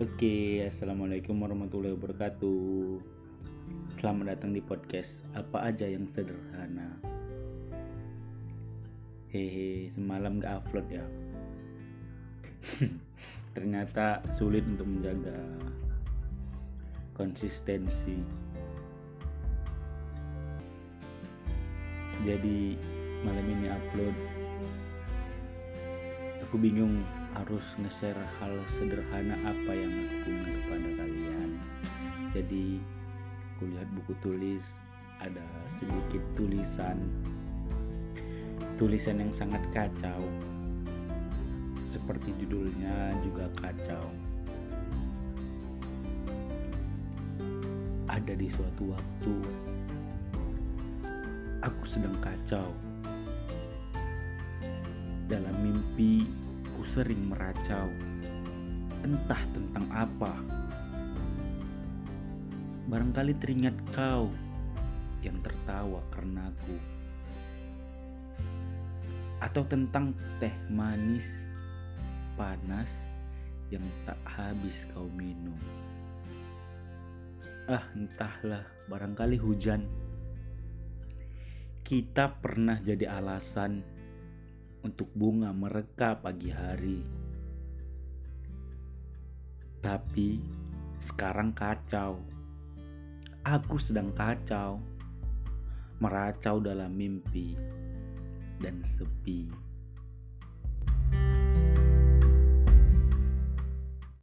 Oke, assalamualaikum warahmatullahi wabarakatuh. Selamat datang di podcast apa aja yang sederhana. Hehe, semalam gak upload ya. Ternyata sulit untuk menjaga konsistensi. Jadi malam ini upload. Aku bingung harus nge-share hal sederhana apa yang aku punya kepada kalian. Jadi aku lihat buku tulis ada sedikit tulisan tulisan yang sangat kacau. Seperti judulnya juga kacau. Ada di suatu waktu aku sedang kacau. Dalam mimpi Ku sering meracau, entah tentang apa. Barangkali teringat kau yang tertawa karena aku. Atau tentang teh manis, panas yang tak habis kau minum. Ah, entahlah, barangkali hujan. Kita pernah jadi alasan untuk bunga mereka pagi hari. Tapi sekarang kacau. Aku sedang kacau, meracau dalam mimpi dan sepi.